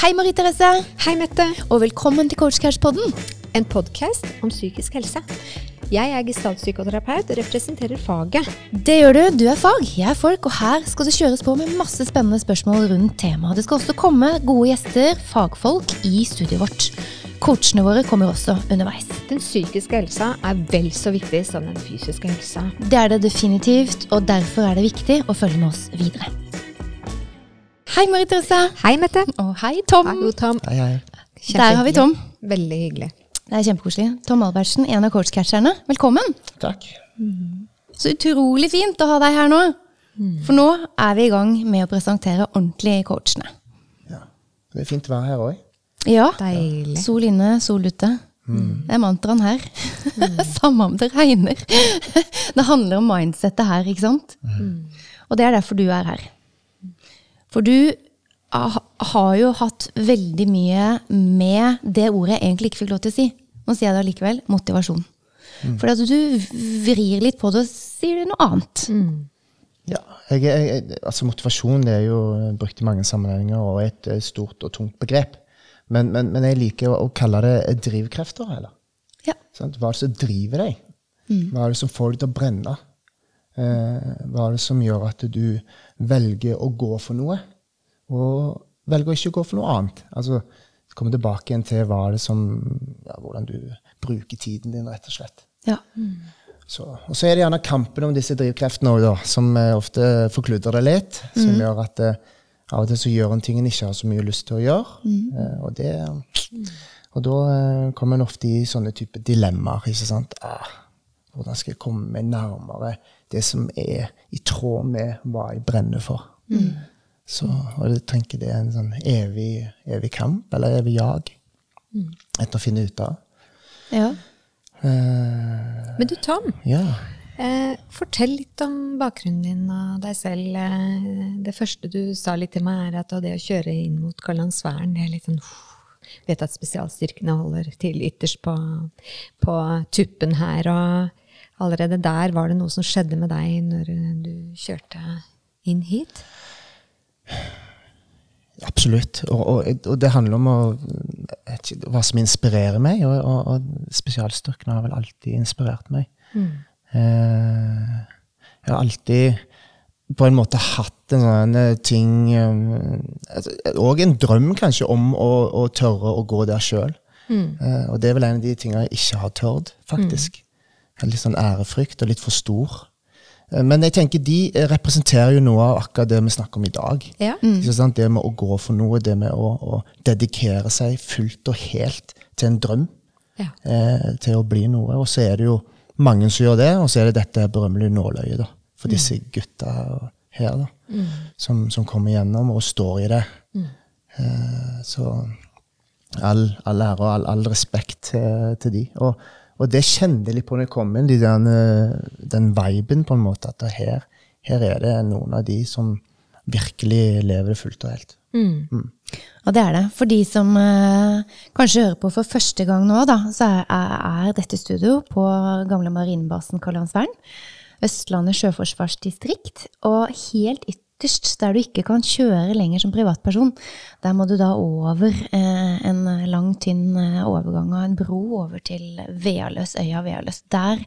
Hei, Marie Therese. Hei, Mette. Og velkommen til Coachcash-podden. En podkast om psykisk helse. Jeg er gestaltpsykoterapeut og representerer faget. Det gjør du. Du er fag, jeg er folk, og her skal det kjøres på med masse spennende spørsmål rundt temaet. Det skal også komme gode gjester, fagfolk, i studioet vårt. Coachene våre kommer også underveis. Den psykiske helsa er vel så viktig som den fysiske helsa. Det er det definitivt, og derfor er det viktig å følge med oss videre. Hei, Marie Therese. Hei, Mette. Og hei, Tom. Hei, Tom. Hei, hei. Der har vi Tom. Veldig hyggelig. Det er kjempekoselig. Tom Albertsen, en av coachcatcherne. Velkommen. Takk. Så utrolig fint å ha deg her nå. For nå er vi i gang med å presentere ordentlig coachene. Ja. Det er fint å være her òg. Ja. Deilig. Sol inne, sol ute. Det er mantraen her. Samme om det regner. det handler om mindsettet her, ikke sant? Og det er derfor du er her. For du har jo hatt veldig mye med det ordet jeg egentlig ikke fikk lov til å si. Nå sier jeg det allikevel. Motivasjon. Fordi at du vrir litt på det og sier det noe annet. Ja. Jeg, jeg, altså motivasjon det er jo brukt i mange sammenhenger og er et eh, stort og tungt begrep. Men, men, men jeg liker å, å kalle det drivkrefter. Heller. Ja. Sånn, Hva er det som driver deg? Hva er det som får deg til å brenne? Eh, hva er det som gjør at du velger å gå for noe, og velger å ikke gå for noe annet? Altså, komme tilbake igjen til hva er det som, ja, hvordan du bruker tiden din, rett og slett. ja. Så, og så er det gjerne kampen om disse drivkreftene også, da, som eh, ofte forkludrer det litt. Som gjør at eh, av og til så gjør en ting en ikke har så mye lyst til å gjøre. Eh, og, det, og da kommer en ofte i sånne type dilemmaer. ikke sant? Ah, hvordan skal jeg komme meg nærmere det som er i tråd med hva jeg brenner for? Så, og jeg tenker det er en sånn evig, evig kamp, eller evig jag, etter å finne ut av. ja. Uh, Men du, Tom. ja. Eh, fortell litt om bakgrunnen din og deg selv. Eh, det første du sa litt til meg, er at det å kjøre inn mot Kalandsværen, det er litt sånn uff, Vet at spesialstyrkene holder til ytterst på, på tuppen her. Og allerede der var det noe som skjedde med deg når du kjørte inn hit. Absolutt. Og, og, og det handler om å, hva som inspirerer meg, og, og, og spesialstyrkene har vel alltid inspirert meg. Eh, jeg har alltid på en måte hatt en sånn eh, ting eh, altså, Og en drøm kanskje om å, å tørre å gå der sjøl. Eh, og det er vel en av de tingene jeg ikke har tørt, faktisk. Har litt sånn ærefrykt og litt for stor. Eh, Men jeg tenker de eh, representerer jo noe av akkurat det vi snakker om i dag. Ja. Mm. Det med å gå for noe, det med å, å dedikere seg fullt og helt til en drøm. Ja. Eh, til å bli noe. Og så er det jo mange som gjør det, og så er det dette berømmelige nåløyet da, for disse gutta her, da, som, som kommer gjennom og står i det. Eh, så all, all ære og all, all respekt til, til de. Og, og det kjente jeg litt på når jeg kom inn, de den, eh, den viben på en måte, at her, her er det noen av de som virkelig lever det fullt og helt. Og det er det. For de som eh, kanskje hører på for første gang nå, da, så er, er, dette studio på gamle marinebasen Karl-Johansvern. Østlandet sjøforsvarsdistrikt. Og helt ytterst, der du ikke kan kjøre lenger som privatperson, der må du da over eh, en lang, tynn eh, overgang av en bro over til Vealøs, øya Vealøs. Der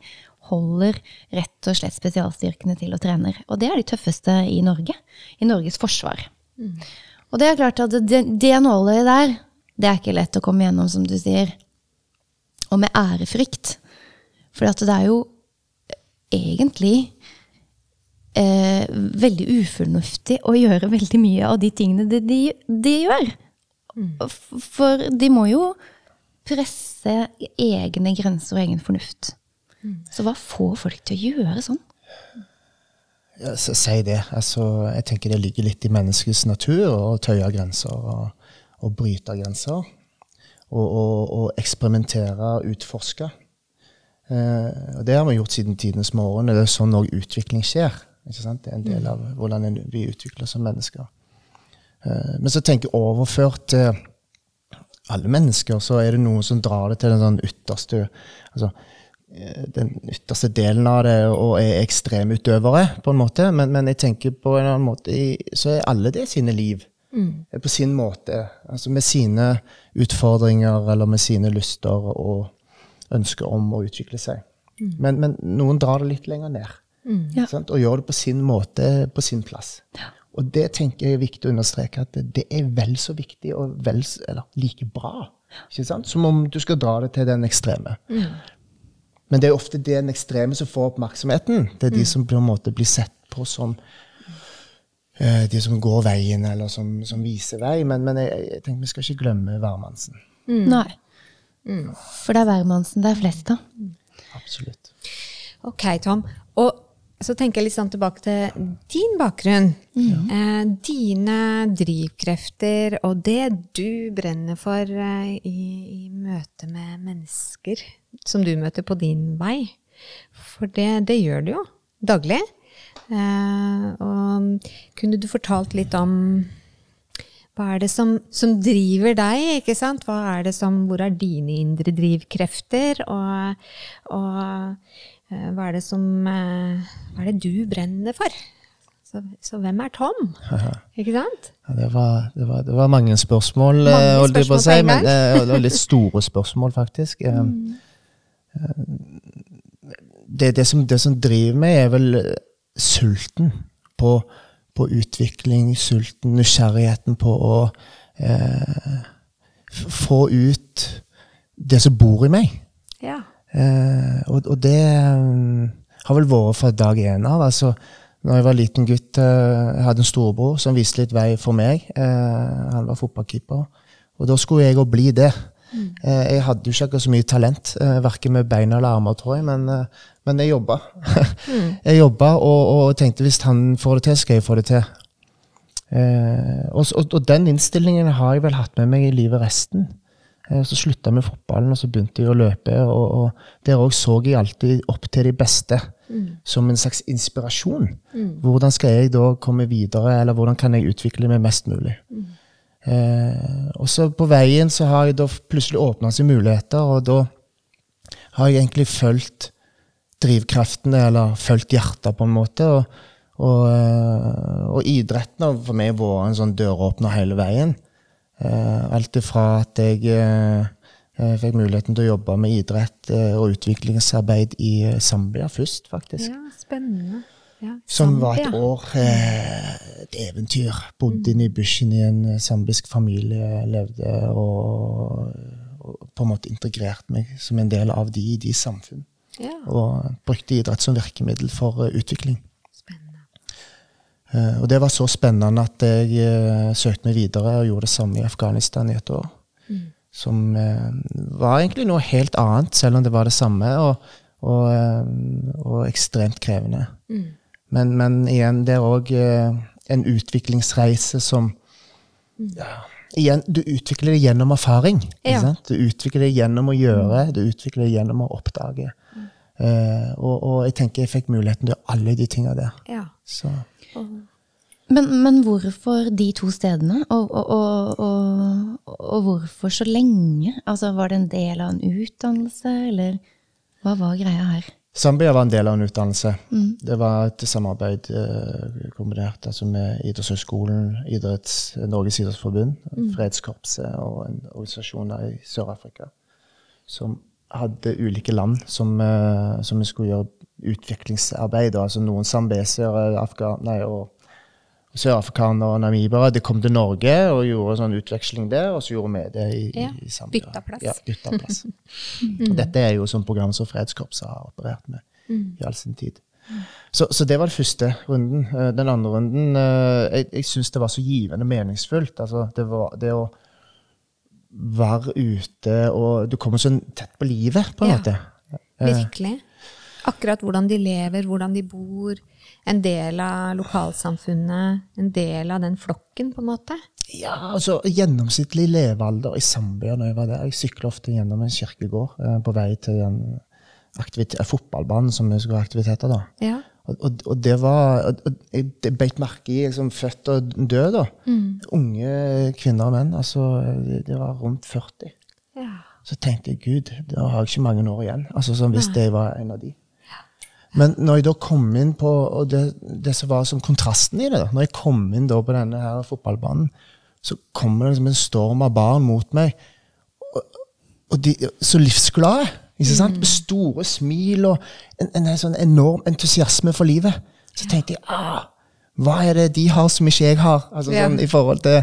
holder rett og slett spesialstyrkene til og trener. Og det er de tøffeste i Norge. I Norges forsvar. Og det er klart at det, det nåløyet der, det er ikke lett å komme gjennom, som du sier. Og med ærefrykt. For det er jo egentlig eh, veldig ufornuftig å gjøre veldig mye av de tingene de, de, de gjør. Mm. For de må jo presse egne grenser og egen fornuft. Så hva får folk til å gjøre sånn? Ja, så si det. Altså, jeg tenker det ligger litt i menneskets natur å tøye grenser og, og bryte grenser. Og, og, og eksperimentere og utforske. Eh, og det har vi gjort siden tidenes morgen. Det er sånn òg utvikling skjer. Ikke sant? Det er en del av hvordan vi utvikler oss som mennesker. Eh, men så tenker jeg overført til alle mennesker, så er det noen som drar det til den sånn ytterste altså, eh, den ytterste delen av det og er ekstremutøvere, på en måte. Men, men jeg tenker på en annen måte så er alle det sine liv. Mm. på sin måte. Altså med sine utfordringer eller med sine lyster og ønsker om å utvikle seg. Men, men noen drar det litt lenger ned. Ja. Sant? Og gjør det på sin måte, på sin plass. Og det tenker jeg er viktig å understreke, at det, er vel så viktig og vel, eller, like bra. Ikke sant? Som om du skal dra det til den ekstreme. Men det er ofte den ekstreme som får oppmerksomheten. Det er de som på en måte blir sett på som uh, de som går veien, eller som, som viser vei. Men, men jeg, jeg tenker vi skal ikke glemme hvermannsen. Nei. For det er hvermannsen det er flest av. Absolutt. Ok, Tom. Og så tenker jeg litt sånn tilbake til din bakgrunn. Eh, dine drivkrefter og det du brenner for eh, i, i møte med mennesker som du møter på din vei. For det, det gjør du jo daglig. Eh, og kunne du fortalt litt om hva er det som, som driver deg? ikke sant? Hva er det som, hvor er dine indre drivkrefter? Og, og hva er det som eh, Hva er det du brenner for? Så, så hvem er Tom? Ikke sant? Ja, det, var, det, var, det var mange spørsmål, Mange eh, holdt jeg på å si. Men, eh, var litt store spørsmål, faktisk. Eh, eh, Det, det, som, det som driver meg, er vel eh, sulten på, på utvikling, sulten, nysgjerrigheten på å eh, få ut det som bor i meg. Ja. Eh, og, og det mm, har vel vært fra dag én av. altså når jeg var liten gutt, eh, jeg hadde en storebror som viste litt vei for meg. Eh, han var fotballkeeper. Og da skulle jeg òg bli det. Mm. jeg hadde jo ikke akkurat så mye talent, eh, verken med beina eller armer, tror jeg, men, men jeg jobba. jeg jobba og, og tenkte hvis han får det til, skal jeg få det til. Eh, og, og, og den innstillingen har jeg vel hatt med meg i livet resten. Eh, Så slutta jeg med fotballen, og så begynte jeg å løpe. Og, og der òg så jeg alltid opp til de beste som en slags inspirasjon. Hvordan skal jeg da komme videre, eller hvordan kan jeg utvikle meg mest mulig? Eh, og så på veien så har jeg da plutselig åpna seg muligheter, og da har jeg egentlig fulgt drivkreftene, eller fulgt hjertet, på en måte. Og, og, eh, og idretten har for meg vært en sånn døråpner hele veien. Eh, alt ifra at jeg eh, eh, fikk muligheten til å jobbe med idrett og utviklingsarbeid i Zambia først, faktisk. ja, spennende. Ja, Som var et år eh, et eventyr. Bodde inne i bushen i en zambisk familie, levde og, og på en måte integrerte meg som en del av de i de samfunn. Ja, Og brukte idrett som virkemiddel for utvikling. Eh, og det var så spennende at jeg eh, søkte meg videre og gjorde det samme i Afghanistan i et år. Som eh, var egentlig noe helt annet, selv om det var det samme, og, og, og ekstremt krevende. Men, men igjen, det er òg en utviklingsreise som ja, igjen, Du utvikler det gjennom erfaring. ikke Ja. Du utvikler det gjennom å gjøre, du utvikler det gjennom å oppdage. Eh, og, og jeg tenker jeg fikk muligheten til alle de tinga der. Ja. Så Men, men hvorfor de to stedene? Og, og, og, og, hvorfor så lenge? Altså, Var det en del av en utdannelse, eller hva var greia her? Zambia var en del av en utdannelse. Det var et samarbeid eh, kombinert altså med Idrettshøgskolen, idretts, Norges idrettsforbund, Fredskorpset og en organisasjon i Sør-Afrika som hadde ulike land som, eh, som vi skulle gjøre utviklingsarbeid. Altså noen sambesere, Afga- nei, og sørafrikanere og namibere de kom til Norge og gjorde sånn utveksling der, og så gjorde vi det i, Ja, i Zambia. bytta plass. Ja, bytta plass. mm. Dette er jo sånn program som Fredskorpset har operert med i all sin tid. Så, så det var den første runden. Eh, Den andre runden eh, Jeg, jeg syns det var så givende meningsfullt. Altså, det, var, det å være ute og Du kommer så tett på livet, på en Ja. måte. Virkelig. Akkurat hvordan de lever, hvordan de bor. En del av lokalsamfunnet. En del av den flokken, på en måte. Ja, altså Gjennomsnittlig levealder i Zambia når jeg var der Jeg sykler ofte gjennom en kirkegård eh, på vei til den aktivit- eh, fotballbanen som vi skulle ha aktiviteter. da. Ja. Og, og, og det var og, Jeg det beit merke i liksom, født og død. da. Unge kvinner og menn. altså, de, de var rundt 40. ja. Så tenkte jeg gud, da har jeg ikke mange år igjen. altså som Hvis jeg var en av de. Men når jeg da kom inn på og det, det som var som kontrasten i det, da, når jeg kom inn da på denne her fotballbanen, så kommer det liksom en storm av barn mot meg. Og, og de så livsglade. Ikke sant? Med store smil og en, en, en sånn enorm entusiasme for livet. Så tenkte jeg ah, hva er det de har som ikke jeg har? Altså, Ja. sånn, i forhold til,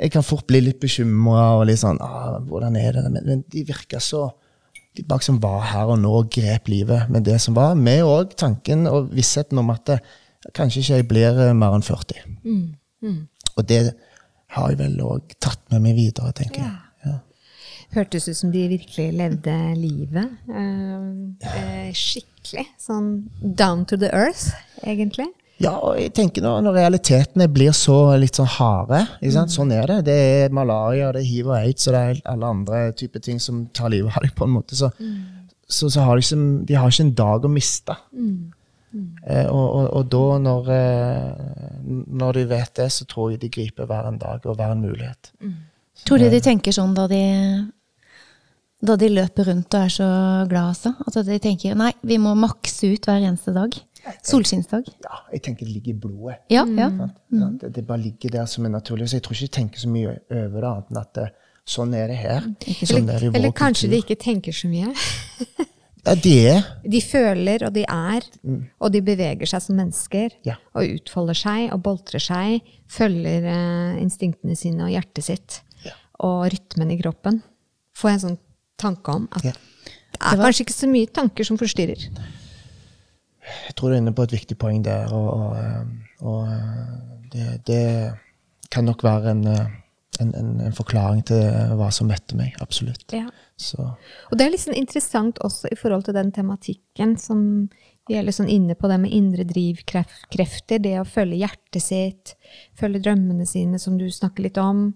Jeg kan fort bli litt bekymra og litt sånn ah, Hvordan er det? Men, men de virker så Bare som var her og nå og grep livet med det som var. Med òg tanken og vissheten om at det, kanskje ikke jeg blir eh, mer enn 40. Og det har jeg vel òg tatt med meg videre, tenker jeg. Ja. Hørtes ut som de virkelig levde livet. eh, eh, skikkelig. Sånn down to the earth, egentlig. Ja, og jeg tenker når, når realitetene blir så litt sånn harde sant? Sånn er det. Det er malaria, det er hiv og aids og det er alle andre typer ting som tar livet av deg. på en måte. Så, så, så har de, som, de har ikke en dag å miste. Eh, og, og, og da, når, eh, når de vet det, så tror jeg de griper hver en dag og hver en mulighet. Tror du de tenker sånn da de, da de løper rundt og er så glad også? At de tenker nei, vi må makse ut hver eneste dag. Solskinnsdag. Ja, jeg tenker det ligger i blodet. Ja, ja. Sant? Det, det bare ligger der som er naturlig. Så jeg tror ikke de tenker så mye over det, annet enn at det, sånn er det her. Sånn er det i vår Eller kanskje de ikke tenker så mye. Ja, de er. De føler, og de er, og de beveger seg som mennesker. Ja. Og utfolder seg og boltrer seg. Følger uh, instinktene sine og hjertet sitt. Ja. Og rytmen i kroppen. Får jeg en sånn tanke om at Ja. det er kanskje ikke så mye tanker som forstyrrer. Jeg tror du er inne på et viktig poeng der, og, og, eh, og eh, det, det kan nok være en, eh, en, en, en forklaring til hva som møtte meg. Absolutt. Ja. Så Og det er sånn interessant også i forhold til den tematikken som vi er litt sånn inne på, det med indre drivkrefter, det å følge hjertet sitt, følge drømmene sine, som du snakker litt om.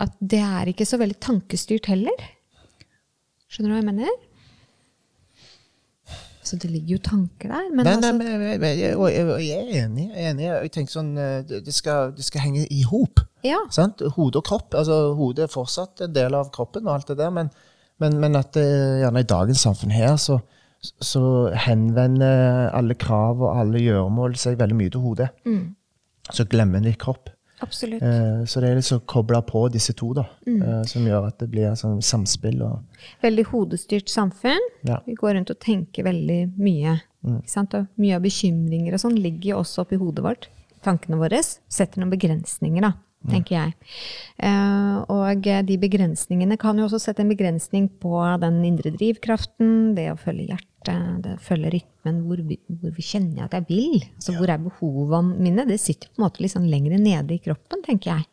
At det er ikke så veldig tankestyrt heller. Skjønner du hva jeg mener? Så det ligger jo tanker der. Men Nei, nei, men, men jeg, jeg, er enig. Jeg, er enig. jeg tenker sånn, eh, det, skal, det skal henge i hop. ja. Hode og kropp. altså Hodet er fortsatt en del av kroppen, og alt det der, men, men, men at det, gjerne i dagens samfunn her så, så henvender alle krav og alle gjøremål seg veldig mye til hodet. Så glemmer en litt kropp. Absolutt. Eh, så det er liksom kobla på disse to, da, eh, som gjør at det blir sånn samspill. Og, Veldig hodestyrt samfunn. Ja. Vi går rundt og tenker veldig mye. Sant? Og mye av bekymringer og sånn ligger jo også oppi hodet vårt. Tankene våre setter noen begrensninger, da, tenker jeg. Eh, og de begrensningene kan jo også sette en begrensning på den indre drivkraften, det å følge hjertet, det følger følge rytmen, hvor, hvor vi kjenner at jeg vil. Altså hvor er behovene mine? Det sitter på en måte litt sånn lenger nede i kroppen, tenker jeg.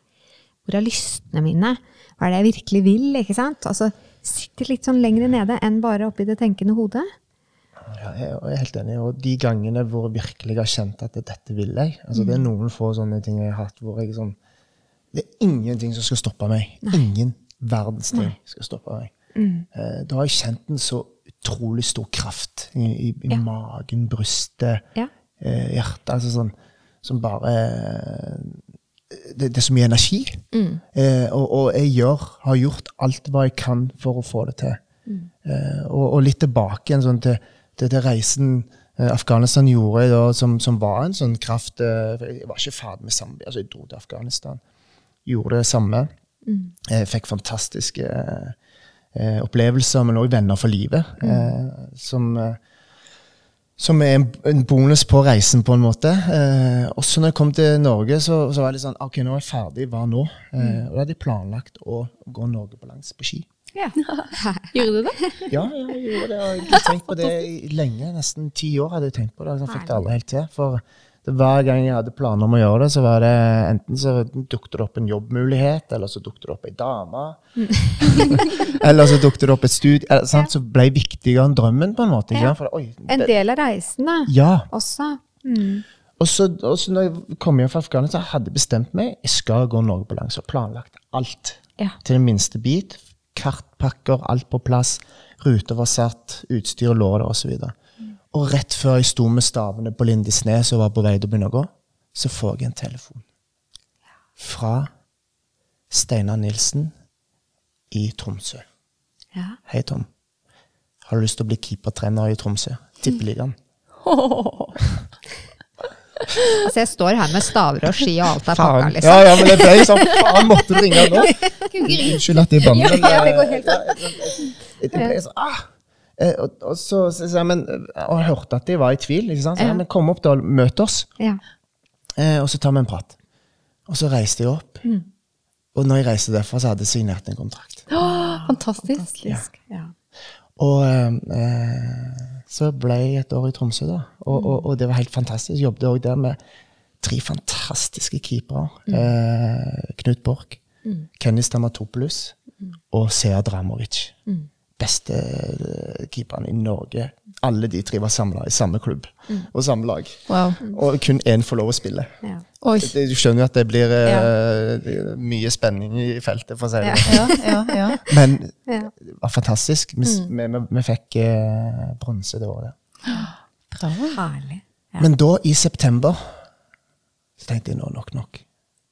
Hvor er lystene mine? Hva er det jeg virkelig vil? ikke sant? Altså, sitter litt sånn lenger nede enn bare oppi det tenkende hodet. ja, jeg jeg er helt enig. Og de gangene hvor jeg virkelig har kjent at dette vil jeg altså Det er noen få sånne ting jeg har hatt hvor jeg sånn Det er ingenting som skal stoppe meg. Ingen verdens ting skal stoppe meg. Mm. da har jeg kjent den så utrolig stor kraft i, i, i Ja. magen, brystet, Ja. eh, hjertet. altså sånn Som bare det, det er så mye energi. Eh, og, og jeg gjør, har gjort alt hva jeg kan for å få det til. Eh, og, og litt tilbake igjen sånn til, til, til reisen eh, Afghanistan gjorde da, som, som var en sånn kraft eh, Jeg var ikke ferdig med Zambia, altså jeg dro til Afghanistan. Gjorde det samme. Jeg fikk fantastiske eh, eh, opplevelser, men òg venner for livet. Eh, som eh, som er en, en bonus på reisen, på en måte. Eh, også når jeg kom til Norge, så, så var jeg litt sånn OK, nå er jeg ferdig. Hva nå? Eh, og da hadde jeg planlagt å gå Norge på langs på ski. Ja. Gjorde du det? Ja, ja, jeg gjorde det. Og jeg har tenkt på det lenge. Nesten ti år hadde jeg tenkt på det. Jeg fikk det aldri helt til. For det, hver gang jeg hadde planer om å gjøre det, så var det enten så dukket det opp en jobbmulighet, eller så dukket det opp ei dame. eller så dukket det opp et studie. Eller, sant? Så ble jeg viktigere enn drømmen, på en måte. Ja. For, oi, En del av reisen, da. ja. Også. Mm. Og så, så når jeg kom hjem fra Afghanistan, hadde jeg bestemt meg jeg skal gå Norge på langs og planlagt alt. Ja. Til den minste bit. Kartpakker, alt på plass. Ruter var satt, utstyr lå der, osv. Og rett før jeg sto med stavene på Lindesnes og var på vei til å begynne å gå, så får jeg en telefon. Fra Steinar Nilsen i Tromsø. Ja. Hei, Tom. Har du lyst til å bli keepertrener i Tromsø? Tippeligaen. Altså, jeg står her med staver og ski, og alt er pakka, liksom. Ja, ja, men det ble sånn Faen, måtte du ringe nå? Unnskyld at jeg banner. men, Ja, det går helt ja, Det ble sånn, ah. Eh, Og, og så så sa jeg, men, eh, og jeg hørte at de var i tvil. ikke sant? Så, Ja. men kom opp da, møt oss, Ja. eh, og så tar vi en prat. Og så reiste jeg opp. Mm. Og når jeg reiste derfra, så hadde jeg signert en kontrakt. Fantastisk. Fantastisk. Ja. Og eh, så ble jeg et år i Tromsø, da. Og, og, og det var helt fantastisk. Jeg jobbet òg der med tre fantastiske keepere. Eh, Knut Borch, Kenny Stamatopoulos og Sea Dramovic. Beste eh, keeperne i Norge. Alle de tre var samla i samme klubb og samme lag. Wow. Og kun én får lov å spille. Ja. Oi. Du skjønner jo at det blir ja. det er mye spenning i feltet, for å si det Ja. sånn. Ja, ja, ja. Men Ja. det var fantastisk. Vi, vi, vi, vi fikk uh, bronse det året. Bra. Herlig. Ja. Men da, i september, så tenkte jeg nå nok nok.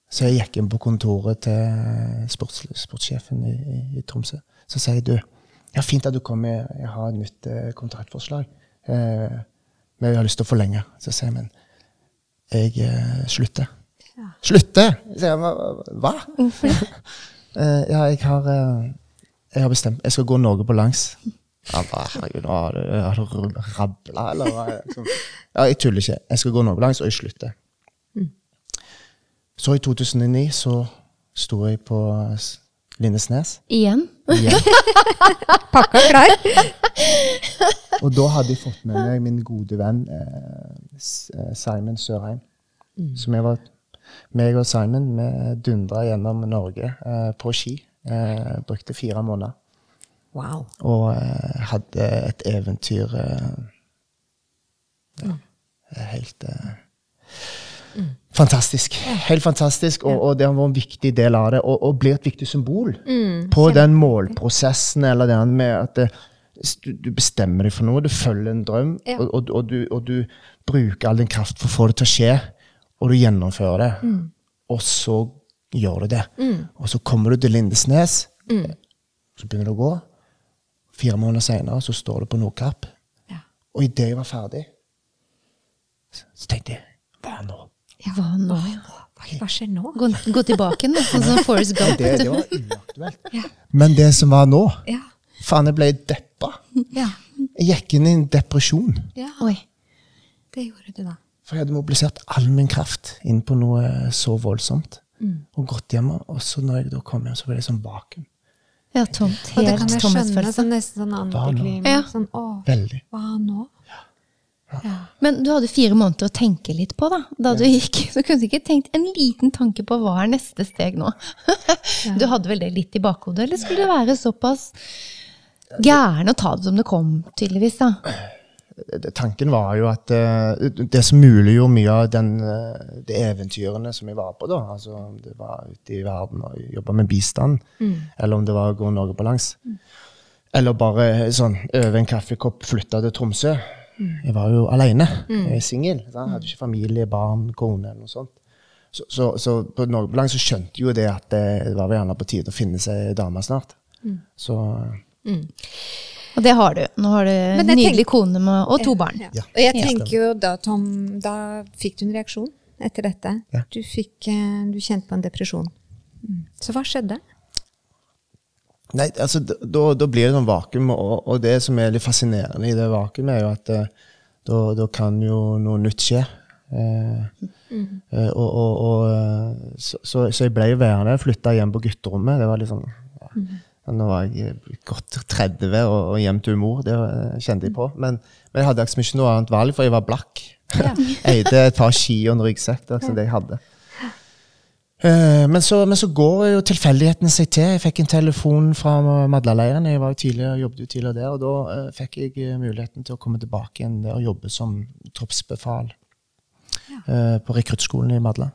Så jeg gikk inn på kontoret til sports, sportssjefen i, i, i Tromsø. Så sier jeg du, ja, fint at du kommer, jeg har et nytt eh, kontraktforslag. Eh, men jeg har lyst til å forlenge. Så sier jeg, men jeg eh, slutter. Ja. Slutter? Sier jeg, hva? Eh, ja, jeg har, eh, jeg har bestemt. Jeg skal gå Norge på langs. Ja, hva, herregud, nå har du, du rabla, eller hva? Liksom. Ja, jeg tuller ikke. Jeg skal gå Norge på langs, og jeg slutter. Så i 2009 så sto jeg på s- Lindesnes. Igjen? Igjen. Pakka klar. Og da hadde jeg fått med meg min gode venn eh, eh, Simon Sørheim. Så jeg var, meg og Simon vi dundra gjennom Norge eh, på ski. Eh, brukte fire måneder. Wow. Og eh, hadde et eventyr eh, ja, Helt eh, Fantastisk. Helt fantastisk, og, og det har vært en viktig del av det, og, og blir et viktig symbol på den målprosessen, eller det med at det, du, du bestemmer deg for noe, du følger en drøm, Ja. og, og, du, og du bruker all din kraft for å få det til å skje, og du gjennomfører det. Og så gjør du det. Og så kommer du til Lindesnes, så begynner det å gå. Fire måneder senere så står du på Nordkapp. Ja. Og idet jeg var ferdig, så så tenkte jeg? Hva nå? Hva, hva skjer nå? Gå, gå tilbake igjen. Sånn som Forest Gump. Det, det var uaktuelt. Men det som var nå Ja. Faen, jeg ble deppa. Ja. Jeg gikk inn i en depresjon. ja. Oi. Det gjorde du, da. For jeg hadde mobilisert all min kraft inn på noe så voldsomt. Og gått hjem, og så når jeg da kom hjem, så ble det sånn vakuum. Ja, tomt. Og det kan Helt jeg skjønne. tomhetsfølelse. Sånn, nesten sånn. Ja. Sånn, å, Veldig. hva nå? Men du hadde fire måneder å tenke litt på, da. Da du gikk, så kunne du ikke tenkt en liten tanke på hva er neste steg nå? Du hadde vel det litt i bakhodet, eller skulle du være såpass gæren og ta det som det kom, tydeligvis, da? Tanken var jo at eh, det som muliggjorde mye av den, eh, de eventyrene som jeg var på, da, altså om det var ute i verden og jobba med bistand, eller om det var å gå Norge på langs, eller bare sånn over en kaffekopp flytta til Tromsø. Jeg var jo alene, jeg er singel. Hadde ikke familie, barn, kone eller noe sånt. Så, så, så på Norge på så skjønte jo det at det, det var vel gjerne på tide å finne seg dame snart. Så Og det har du. Nå har du Men en nydelig kone med, og to barn. Ja. Ja. Og jeg tenker jo da, Tom, da fikk du en reaksjon etter dette. Ja. Du, fikk, eh, du kjente på en depresjon. Så hva skjedde? Nei, altså, da, da blir det sånn vakuum, og, og det som er litt fascinerende i det vakuumet, er jo at eh, da, da kan jo noe nytt skje. Eh, eh, og, og, eh, så, så, så jeg ble værende, flytta hjem på gutterommet. Det var litt sånn ja. Nå var jeg eh, godt 30 og, og hjem til mor, det kjente jeg på. Men, men jeg hadde liksom ikke noe annet valg, for jeg var blakk. Eide et par ski og en ryggsekk. Det var liksom det jeg hadde. Eh, Men så, men så går jo tilfeldighetene seg til. Jeg fikk en telefon fra Madlaleiren. Jeg var jo tidligere, jobbet jo tidligere der, og da uh, fikk jeg eh, muligheten til å komme tilbake igjen der og jobbe som troppsbefal eh, på rekruttskolen i Madla.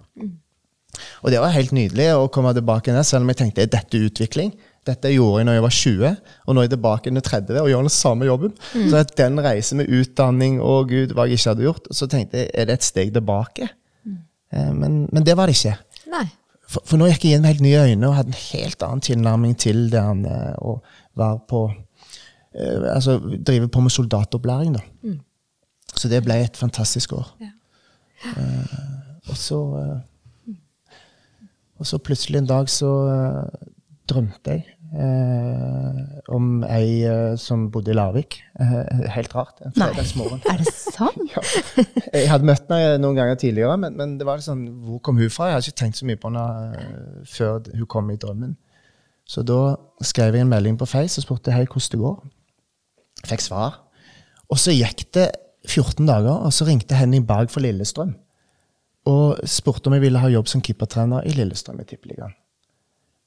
Og det var helt nydelig å komme tilbake igjen der, selv om jeg tenkte er dette utvikling? Dette gjorde jeg når jeg var 20, og nå er jeg tilbake i 30 og gjør den samme jobben. Så at den reisen med utdanning og gud, hva jeg ikke hadde gjort, så tenkte jeg er det et steg tilbake? Eh, Men, men det var det ikke. Nei. For, for nå gikk jeg inn med helt nye øyne og hadde en helt annen tilnærming til det han, eh, å være på eh, Altså drive på med soldatopplæring, da. Så det ble et fantastisk år. Eh, og så eh, Og så plutselig en dag så eh, drømte jeg eh, om ei eh, som bodde i Larvik. Eh, helt rart. En fredagsmorgen. Er det sant? Jeg hadde møtt henne noen ganger tidligere, men, men det var litt sånn, hvor kom hun fra? Jeg hadde ikke tenkt så mye på henne eh, før hun kom i drømmen. Så da skrev jeg en melding på Face og spurte hei, hvordan det går. Jeg Fikk svar. Og så gikk det 14 dager, og så ringte Henning Berg for Lillestrøm og spurte om jeg ville ha jobb som keepertrener i Lillestrøm i Tippeligaen.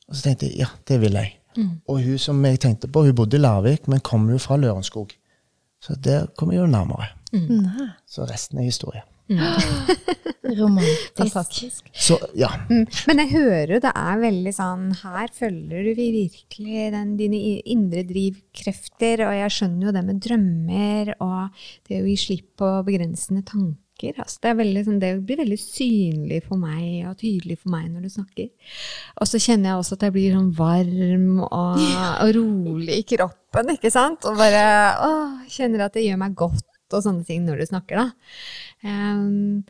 Og så tenkte jeg ja, det vil jeg. Og hun som jeg tenkte på, hun bodde i Larvik, men kom jo fra Lørenskog. Så der kom jeg jo nærmere. Mm. Så resten er historie. Romantisk. Så ja. Mm. Men jeg hører jo det er veldig sånn Her følger du virkelig den, dine indre drivkrefter, og jeg skjønner jo det med drømmer og det å gi slipp på begrensende tanker. Altså det, er veldig, sånn, det blir veldig synlig for meg og tydelig for meg når du snakker. Og så kjenner jeg også at jeg blir sånn varm og, og rolig i kroppen, ikke sant? Og bare å, kjenner at det gjør meg godt og sånne ting når du snakker, da. Um,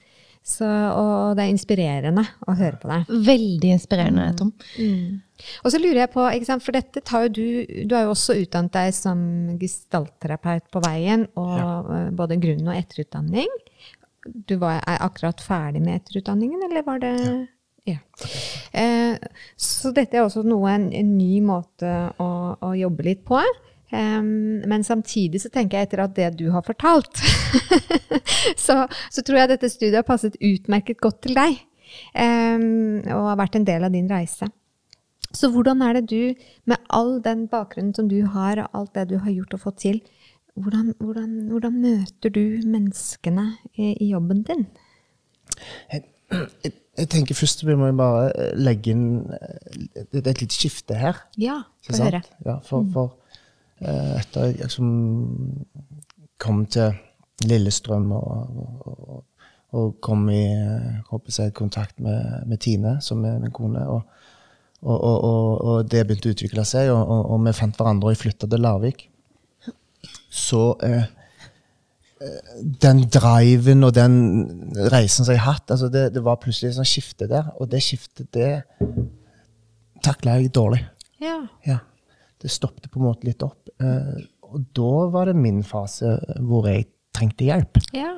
så, og det er inspirerende å høre på deg. Veldig inspirerende, Tom. Og så lurer jeg på, ikke sant, for dette tar jo du Du har jo også utdannet deg som gestaltterapeut på veien, og ja. både grunn- og etterutdanning. Du var, er akkurat ferdig med etterutdanningen, eller var det ja. Eh, så dette er også noe, en, en ny måte å, å jobbe litt på. Em, men samtidig så tenker jeg etter at det du har fortalt, så, så tror jeg dette studiet har passet utmerket godt til deg. em, og har vært en del av din reise. Så hvordan er det du, med all den bakgrunnen som du har, og alt det du har gjort og fått til, hvordan, hvordan, hvordan møter du menneskene i, i jobben din? Jeg, jeg tenker først vi må bare eh, legge inn eh, Det er et lite skifte her. Ja, få høre. Ja, for, for uh, etter jeg liksom kom til Lillestrøm og, og, og kom i jeg, kontakt med, med Tine, som er min kone, og, og, det begynte å utvikle seg, og vi fant hverandre, og jeg flytta til Larvik. Så eh, eh, den driven og den reisen som jeg har hatt, altså det, det var plutselig et sånn skifte der. Og det skiftet, det takla jeg dårlig. Ja. Ja. Det stoppet på en måte litt opp. Eh, og da var det min fase hvor jeg trengte hjelp. ja.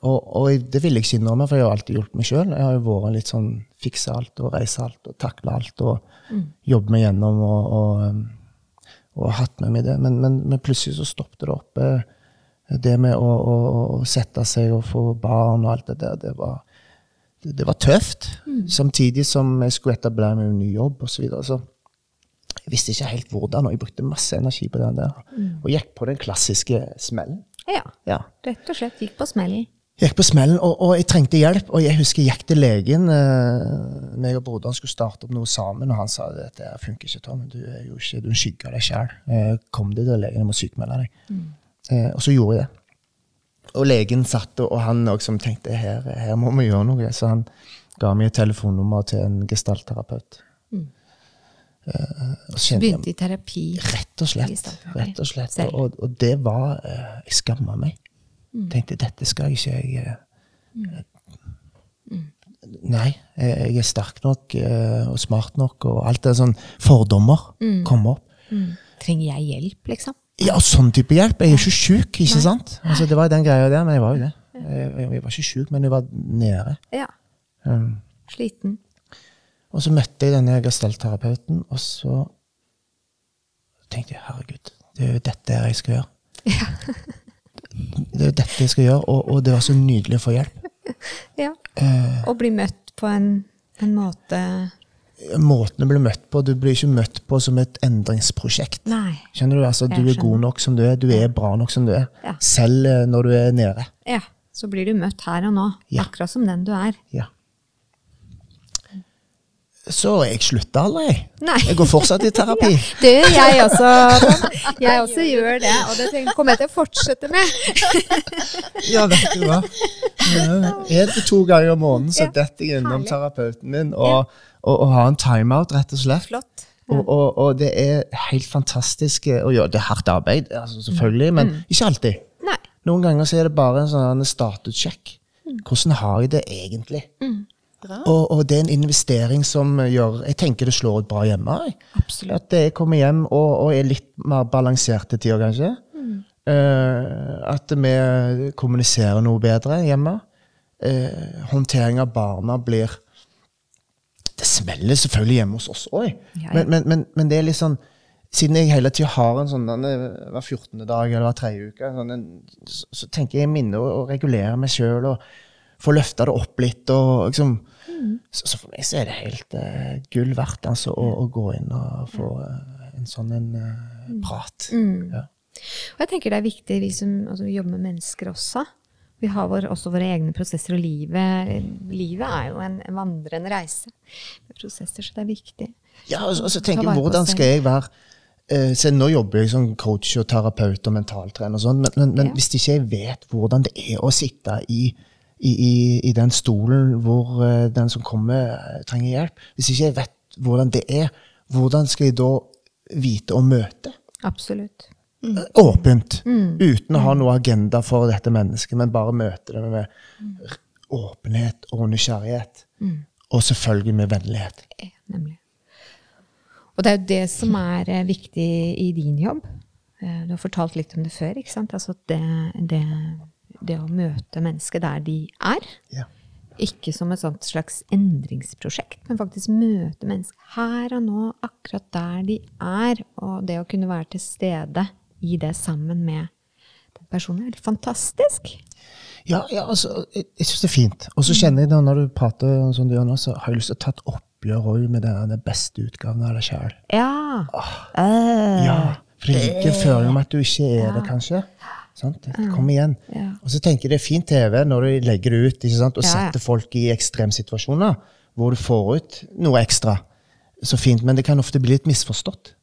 Og, og det vil jeg ikke innrømme, for jeg har alltid hjulpet meg sjøl. Jeg har jo vært litt sånn fikse alt og reise alt og takle alt og jobbe meg gjennom og, og, um, og hatt med meg det. Men, men, men plutselig så stoppet det opp. eh, Det med å, å, å sette seg og få barn og alt det der, det var, det, det var tøft. Samtidig som jeg skulle etablere meg en ny jobb osv. Så, videre. så jeg visste ikke helt hvordan, og jeg brukte masse energi på den der. Og gikk på den klassiske smellen. ja. Ja. Rett og slett gikk på smellen. Gikk på smellen, og, og jeg trengte hjelp. Og jeg husker jeg gikk til legen. Eh, meg og broderen skulle starte opp noe sammen, og han sa dette det funker ikke, Tom. Du er jo ikke, du er en skygge av deg sjæl. Eh, kom deg til legen, jeg må sykmelde deg. Eh, og så gjorde jeg det. Og legen satt, og han også tenkte her, her må vi gjøre noe. Så han ga meg et telefonnummer til en gestaltterapeut. Mm. og så Begynte i terapi. Rett og slett. Rett og, slett. Og, og det var eh, Jeg skamma meg. Tenkte dette skal ikke jeg mm. Nei, jeg, jeg er sterk nok eh, og smart nok, og alt det sånn Fordommer kommer opp. Trenger jeg hjelp, liksom? Ja, sånn type hjelp. Jeg er ikke sjuk, ikke sant? Altså, det var den greia der, men jeg var jo det. Jeg, jeg, jeg var ikke sjuk, men jeg var nede. Ja. Um, Sliten. Og så møtte jeg denne gestaltterapeuten, og så tenkte jeg herregud, det er jo dette jeg skal gjøre. Det er jo dette jeg skal gjøre, og, og det var så nydelig å få hjelp. Ja. Eh, Og bli møtt på en, en måte måten du blir møtt på, du blir ikke møtt på som et endringsprosjekt. Nei. Skjønner du? Altså, du er god nok som du er, du er bra nok som du er. Ja. Selv eh, når du er nede. Ja. Så blir du møtt her og nå, Ja. akkurat som den du er. Ja. Så jeg slutta aldri. Nei. Jeg går fortsatt i terapi. Det gjør jeg også. Jeg også gjør det, og det kommer jeg til å fortsette med. Ja, vet du hva. En til to ganger om måneden så detter jeg innom terapeuten min og, og, og har en timeout, rett og slett. Flott. Og, og, og det er helt fantastisk eh, å gjøre. Det er hardt arbeid, altså, selvfølgelig, men ikke alltid. Nei. Noen ganger så er det bare en sånn statussjekk. Hvordan har jeg det egentlig? Bra. Og, og det er en investering som gjør Jeg tenker det slår ut bra hjemme. Absolutt. At jeg kommer hjem og, og er litt mer balansert til tider, kanskje. Eh, at vi kommuniserer noe bedre hjemme. Eh, håndtering av barna blir Det smeller selvfølgelig hjemme hos oss òg, Ja, ja. men, men, men, men det er litt sånn Siden jeg hele tida har en sånn hver 14. dag eller hver tredje uke, sånn så, tenker jeg minne å regulere meg sjøl og få løfta det opp litt. og liksom, så, så for meg så er det helt uh, gull verdt altså, å, å gå inn og få uh, en sånn en, uh, prat. Ja. Og jeg tenker det er viktig, vi som altså, vi jobber med mennesker også. Vi har vår, også våre egne prosesser, og livet, livet er jo en vandrende reise med prosesser, så det er viktig. Ja, og så, og så tenker jeg, hvordan skal jeg være eh, se, Nå jobber jeg som coach og terapeut og mentaltrener, og sånn, men, men, men Ja. hvis ikke jeg vet hvordan det er å sitte i, i, i, i den stolen hvor eh, den som kommer, eh, trenger hjelp Hvis ikke jeg vet hvordan det er, hvordan skal jeg da vite å møte? Absolutt. Mm. Åpent. Uten å ha noe agenda for dette mennesket, men bare møte det med mm. åpenhet og nysgjerrighet. Og selvfølgelig med vennlighet. Eh, Nemlig. Og det er jo det som er eh, viktig i din jobb. Eh, Du har fortalt litt om det før. ikke sant? Altså det, det, det å møte mennesket der de er, Ja. ikke som et sånt slags endringsprosjekt, men faktisk møte mennesker her og nå, akkurat der de er. Og det å kunne være til stede i det sammen med den personen, er helt fantastisk. Ja, ja altså, jeg, jeg syns det er fint. Og så kjenner jeg da, når du prater som du gjør nå, så har jeg lyst til å ta et oppgjør òg med den, beste utgaven av deg sjøl. Ja. Eh, Ja, for det ligger en om at du ikke er det, kanskje. Sant? Kom igjen. Ja. Og så tenker jeg det er fint TV når du legger det ut ikke sant? og Ja, ja. setter folk i ekstremsituasjoner hvor du får ut noe ekstra. Så fint, men det kan ofte bli litt misforstått.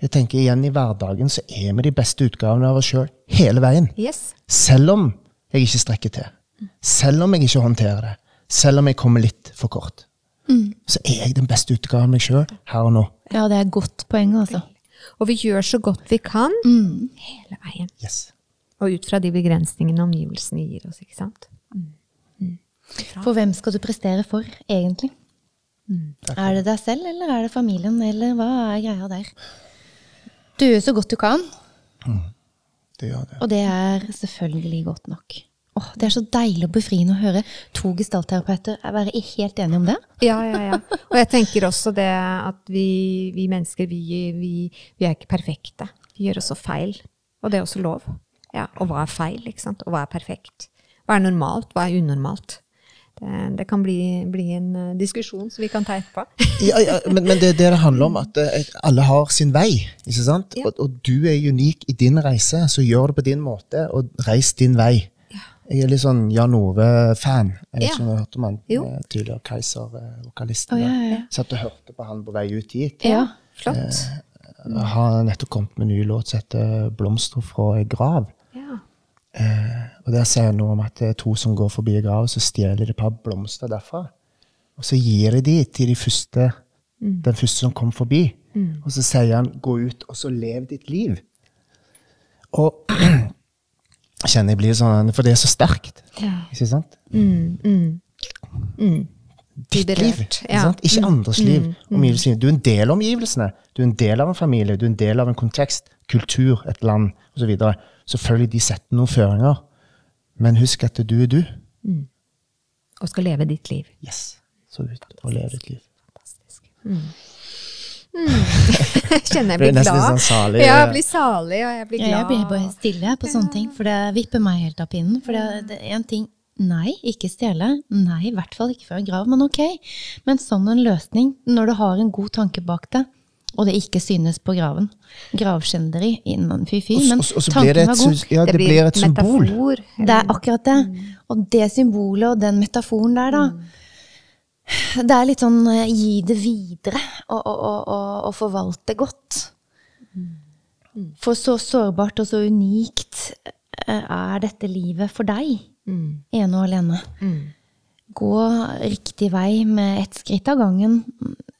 Jeg tenker igjen I hverdagen så er vi de beste utgavene av oss sjøl hele veien. Yes. Selv om jeg ikke strekker til. Selv om jeg ikke håndterer det. Selv om jeg kommer litt for kort. Så er jeg den beste utgaven av meg sjøl her og nå. Ja, det er et godt poeng, altså. Og vi gjør så godt vi kan hele veien. Yes. Og ut fra de begrensningene omgivelsene gir oss, ikke sant? For hvem skal du prestere for, egentlig? Er det deg selv, eller er det familien, eller hva er greia der? Du gjør så godt du kan, Det gjør det. og det er selvfølgelig godt nok. Åh, det er så deilig og befriende å høre to gestaltterapeuter være helt enige om det. Ja, ja, ja. Og jeg tenker også det at vi, vi mennesker, vi, vi, vi er ikke perfekte. Vi gjør også feil. Og det er også lov. Ja, og hva er feil, ikke sant? Og hva er perfekt? Hva er normalt? Hva er unormalt? Det, det kan bli, bli en eh, diskusjon som vi kan ta etterpå. Ja, ja, men, men det er det det handler om, at eh, alle har sin vei. ikke sant? Ja. Og, og du er unik i din reise, så gjør det på din måte, og reis din vei. Jeg er litt sånn Jan Ove-fan. Jeg vet Ja. ikke om du har hørt om han? Jo. eh, Tidligere Keiser-vokalisten. Oh, ja, ja, ja. Satt og hørte på han på vei ut hit. Ja. Flott. Har nettopp kommet med en ny låt som heter 'Blomster fra ei grav'. Ja. Og Der sier han noe om at det er to som går forbi ei grav, så stjeler de et par blomster derfra. Og så gir de de til de første, den første som kom forbi. Og så sier han 'gå ut og så lev ditt liv'. Og jeg kjenner jeg blir sånn, for det er så sterkt. Ja. Ikke sant? Mm, mm. Mm. Ditt liv, ikke, ja. sant? ikke andres liv. Omgivelsene. Du er en del av omgivelsene. Du er en del av en familie, du er en del av en kontekst, kultur, et land osv. Selvfølgelig de setter noen føringer, men husk at du er du. Og skal leve ditt liv. Yes. Så ut og leve ditt liv. Fantastisk. Mm. Mm. Kjenner jeg Blir blir nesten glad. sånn salig, Ja, ja. jeg blir salig, og jeg blir glad. Jeg blir bare stille på sånne ting, for det vipper meg helt av pinnen. For det, det er en ting Nei, ikke stjele. Nei, i hvert fall ikke fra en grav, men ok. Men sånn en løsning, når du har en god tanke bak det, og det ikke synes på graven. Gravskjenderi innan fy-fy, men og og, og blir det tanken et, var god. ja, det blir et symbol. metafor. Det er akkurat det. Og det symbolet og den metaforen der, da. Det er litt sånn eh, gi det videre og, og, og, og, og forvalte godt. For så sårbart og så unikt eh, er dette livet for deg, Mm. ene og alene. Mm. Gå riktig vei med ett skritt av gangen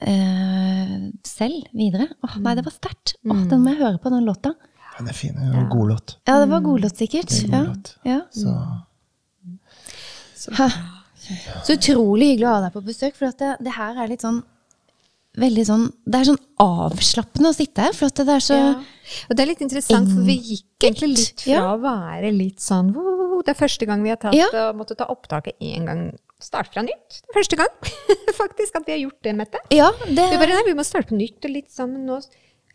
eh, selv videre. Åh, nei, det var sterkt. Åh, den må jeg høre på, den låta. Den er fin. Det var en god låt. Ja, det var god låt, sikkert. Er en Ja. god låt. Ja. Så Så. Så utrolig hyggelig å ha deg på besøk, for at det, det her er litt sånn Veldig sånn Det er sånn avslappende å sitte her, for at det er så Ja. Og det er litt interessant, for vi gikk egentlig litt fra Ja. å være litt sånn Det er første gang vi har tatt Ja. og måtte ta opptaket én gang. Starte fra nytt. Første gang faktisk at vi har gjort det, Mette. Ja, det Vi bare, nei, vi må starte på nytt. og litt sånn, nå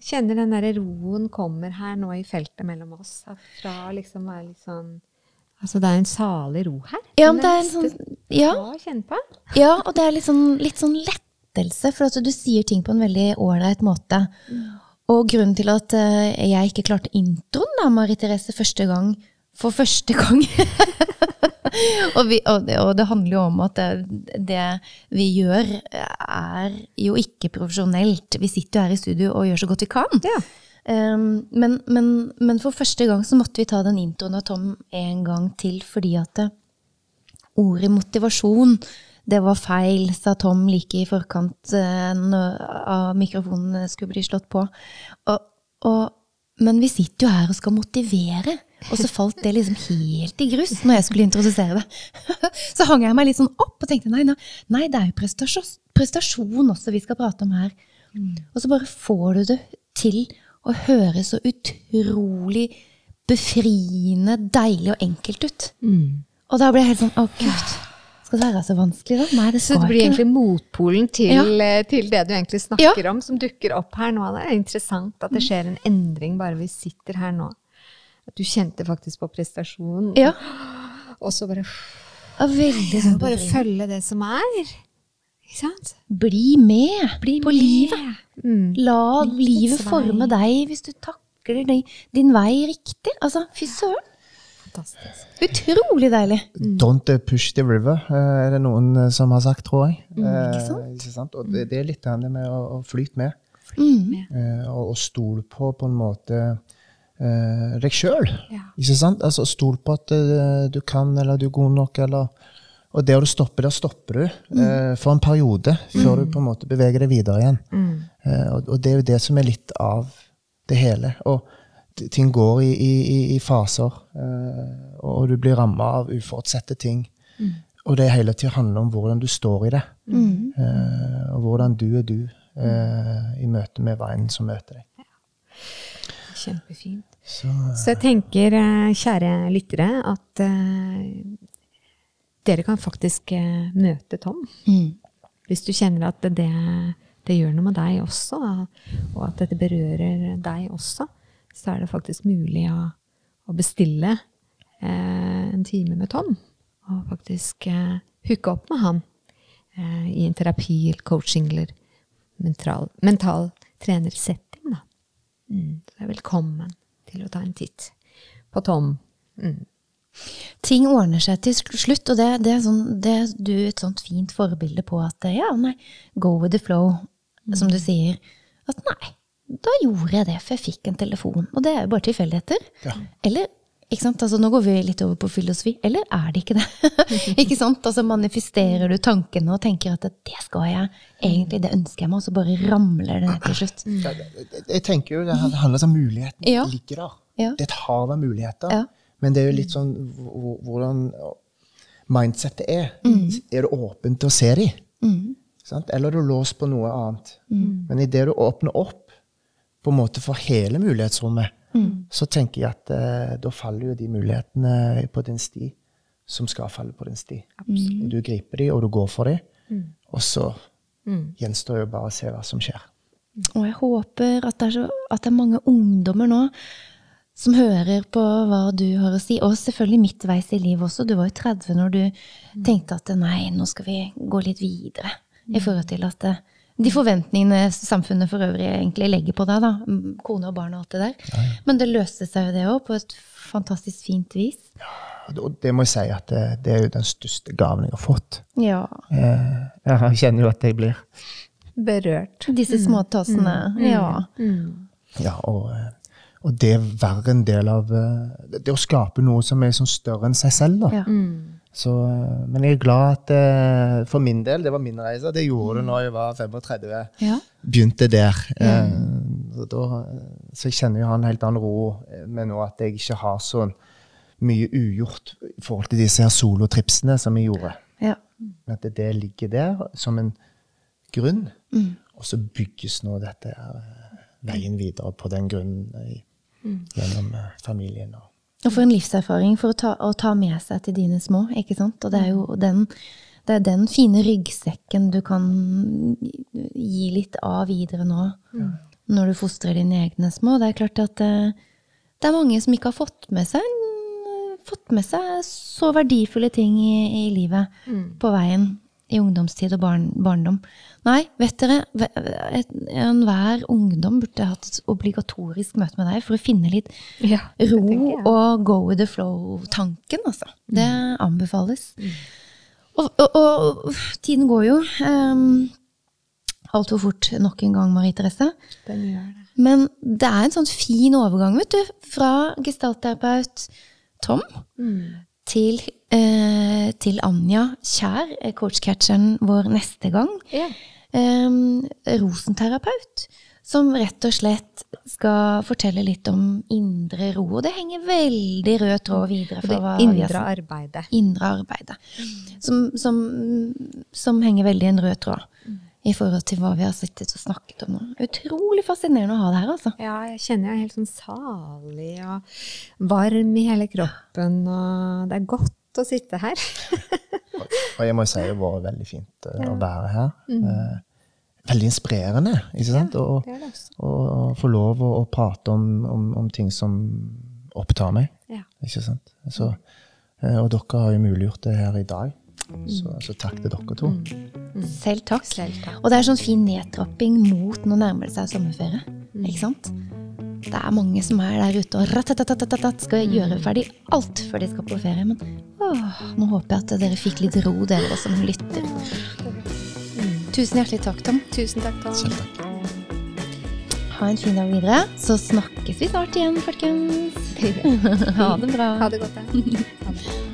kjenner den der roen kommer her nå i feltet mellom oss. Fra liksom være litt sånn Altså, det er en salig ro her. Ja, men det er en sånn Ja. Ja, og det er litt sånn, litt sånn lettelse, for at du sier ting på en veldig ålreit måte. Og grunnen til at eh, jeg ikke klarte introen, da, Marie Therese, første gang for første gang og, vi, og, det, og det handler jo om at det, det vi gjør, er jo ikke profesjonelt. Vi sitter jo her i studio og gjør så godt vi kan. Ja. Um, men, men, men for første gang så måtte vi ta den introen av Tom en gang til, fordi at det, ordet motivasjon, det var feil, sa Tom like i forkant eh, av mikrofonen skulle bli slått på. Og, og, men vi sitter jo her og skal motivere. Og så falt det liksom helt i grus når jeg skulle introdusere det. Så hang jeg meg litt sånn opp og tenkte nei, nei, det er jo prestasjon, prestasjon også vi skal prate om her. Og så bare får du det til å høre så utrolig befriende, deilig og enkelt ut. Og da ble jeg helt sånn Å, gud. Skal det være så vanskelig, da? Nei, det Så det blir ikke egentlig motpolen til, Ja. eh, til det du egentlig snakker om, som dukker opp her nå. Det er interessant at det skjer en endring bare vi sitter her nå. At du kjente faktisk på prestasjonen, Ja. og så bare, ja veldig sånn bare følge det som er. Ikke sant? Bli med Bli på med. livet. Mm. La Livets livet vei. forme deg hvis du takler din, din vei riktig. Altså, fy søren. Fantastisk. Utrolig deilig. Don't uh, push the river, eh, er det noen eh, som har sagt, tror jeg. Mm, ikke Eh, sant? ikke sant? Og det, det er litt det med å, å flyte med. Mm. eh, og, og stole på på en måte eh, deg sjøl. Ja. Ikke sant? Altså Stol på at uh, du kan, eller du er god nok, eller Og der du stopper, der stopper du uh, for en periode, før du på en måte beveger deg videre igjen. Eh, og, og det er jo det som er litt av det hele. Og ting går i, i, i- faser, og du blir ramma av uforutsette ting. Og det hele tida handler om hvordan du står i det, eh, og hvordan du er du i møte med veien som møter deg. Kjempefint. Så, Så jeg tenker, eh, kjære lyttere, at uh, dere kan faktisk uh, møte Tom. Mm. Hvis du kjenner at det, det gjør noe med deg også, og at dette berører deg også, så er det faktisk mulig å, å bestille uh, en time med Tom. Og faktisk eh, hooke opp med han eh, i en terapi eller coaching eller mental, mental trenersetting. Mm, så er velkommen til å ta en titt på Tom. Mm. Ting ordner seg til slutt, og det, det, er sånn, det er du et sånt fint forbilde på at ja, nei, go with the flow, som du sier. At nei, da gjorde jeg det, for jeg fikk en telefon. Og det er jo bare tilfeldigheter. Ja. Eller, altså nå går vi litt over på filosofi, eller er det ikke det? ikke sant, altså manifesterer du tankene og tenker at det skal jeg, egentlig det ønsker jeg meg, og så bare ramler det ned til slutt. Jeg tenker jo det handler om muligheten Ja. ligger der. Ja. Det er et hav av muligheter. Ja. Men det er jo litt sånn hvordan mindsettet er. Er du åpen til å se dem? Mm. Eller er du låst på noe annet? Men idet du åpner opp på en måte for hele mulighetsrommet, så tenker jeg at eh, da faller jo de mulighetene på din sti som skal falle på din sti. Absolutt. du griper de, og du går for dem. Og så gjenstår jo bare å se hva som skjer. Og jeg håper at det, er så, at det er mange ungdommer nå som hører på hva du har å si. Og selvfølgelig midtveis i livet også. Du var jo 30 når du tenkte at nei, nå skal vi gå litt videre. I forhold til at det, de forventningene samfunnet for øvrig egentlig legger på deg. da, Kone og barn og alt det der. Men det løste seg jo det òg, på et fantastisk fint vis. Ja, Og det må jeg si at det, det er jo den største gaven jeg har fått. Ja. Eh, jeg kjenner jo at jeg blir Berørt. Disse småtassene. Ja. Ja, og, eh, og det er verre en del av eh, Det å skape noe som er sånn større enn seg selv, da. ja. Så, eh, men jeg er glad at eh, for min del, det var min reise. Det gjorde det når jeg var 35. ja. Begynte der. Eh, og da, så jeg kjenner jeg har en helt annen ro med nå at jeg ikke har så mye ugjort i forhold til disse her solotripsene som jeg gjorde. Ja. At det, ligger der som en grunn, Mm. og så bygges nå dette veien videre på den grunnen i, gjennom eh, familien. Og, Og for en livserfaring for å ta, å ta med seg til dine små, ikke sant? Og det er jo den, det er den fine ryggsekken du kan gi litt av videre nå, når du fostrer dine egne små. Det er klart at eh, det er mange som ikke har fått med seg, fått med seg så verdifulle ting i, i livet på veien i ungdomstid og barn, barndom. Nei, vet dere, enhver ungdom burde hatt et obligatorisk møte med deg for å finne litt Ja, ro og go with the flow-tanken, altså. Det anbefales. Og, og, og tiden går jo um, altfor fort nok en gang, Marie Therese. Den gjør det. Men det er en sånn fin overgang, vet du, fra gestaltterapeut Tom til, eh, til Anja Kjær, eh, coachcatcheren vår neste gang. Ja. Eh, rosenterapeut, som rett og slett skal fortelle litt om indre ro. Og det henger veldig rød tråd videre fra det indre arbeidet. Indre arbeidet. Som, som, som henger veldig i en rød tråd i forhold til hva vi har sittet og snakket om nå. Utrolig fascinerende å ha det her, altså. Ja, jeg kjenner jeg er helt sånn salig og varm i hele kroppen, og det er godt å sitte her. og jeg må jo si det var veldig fint eh, å være her. Mm. veldig inspirerende, ikke sant? Ja, det det og få lov å, å prate om, om, om ting som opptar meg. Ja. Ikke sant? Så, eh, og dere har jo muliggjort det her i dag. Så, så takk til dere to. Selv takk. Selv takk. Og det er sånn fin nedtrapping mot nå nærmer det seg sommerferie. Ikke sant? Det er mange som er der ute og skal gjøre ferdig alt før de skal på ferie. Men åh, nå håper jeg at dere fikk litt ro, dere som lytter. Tusen hjertelig takk, Tom. Tusen takk, Tom. Selv takk. Ha en fin dag videre. Så snakkes vi snart igjen, folkens. Ha det bra. Ha det godt, det.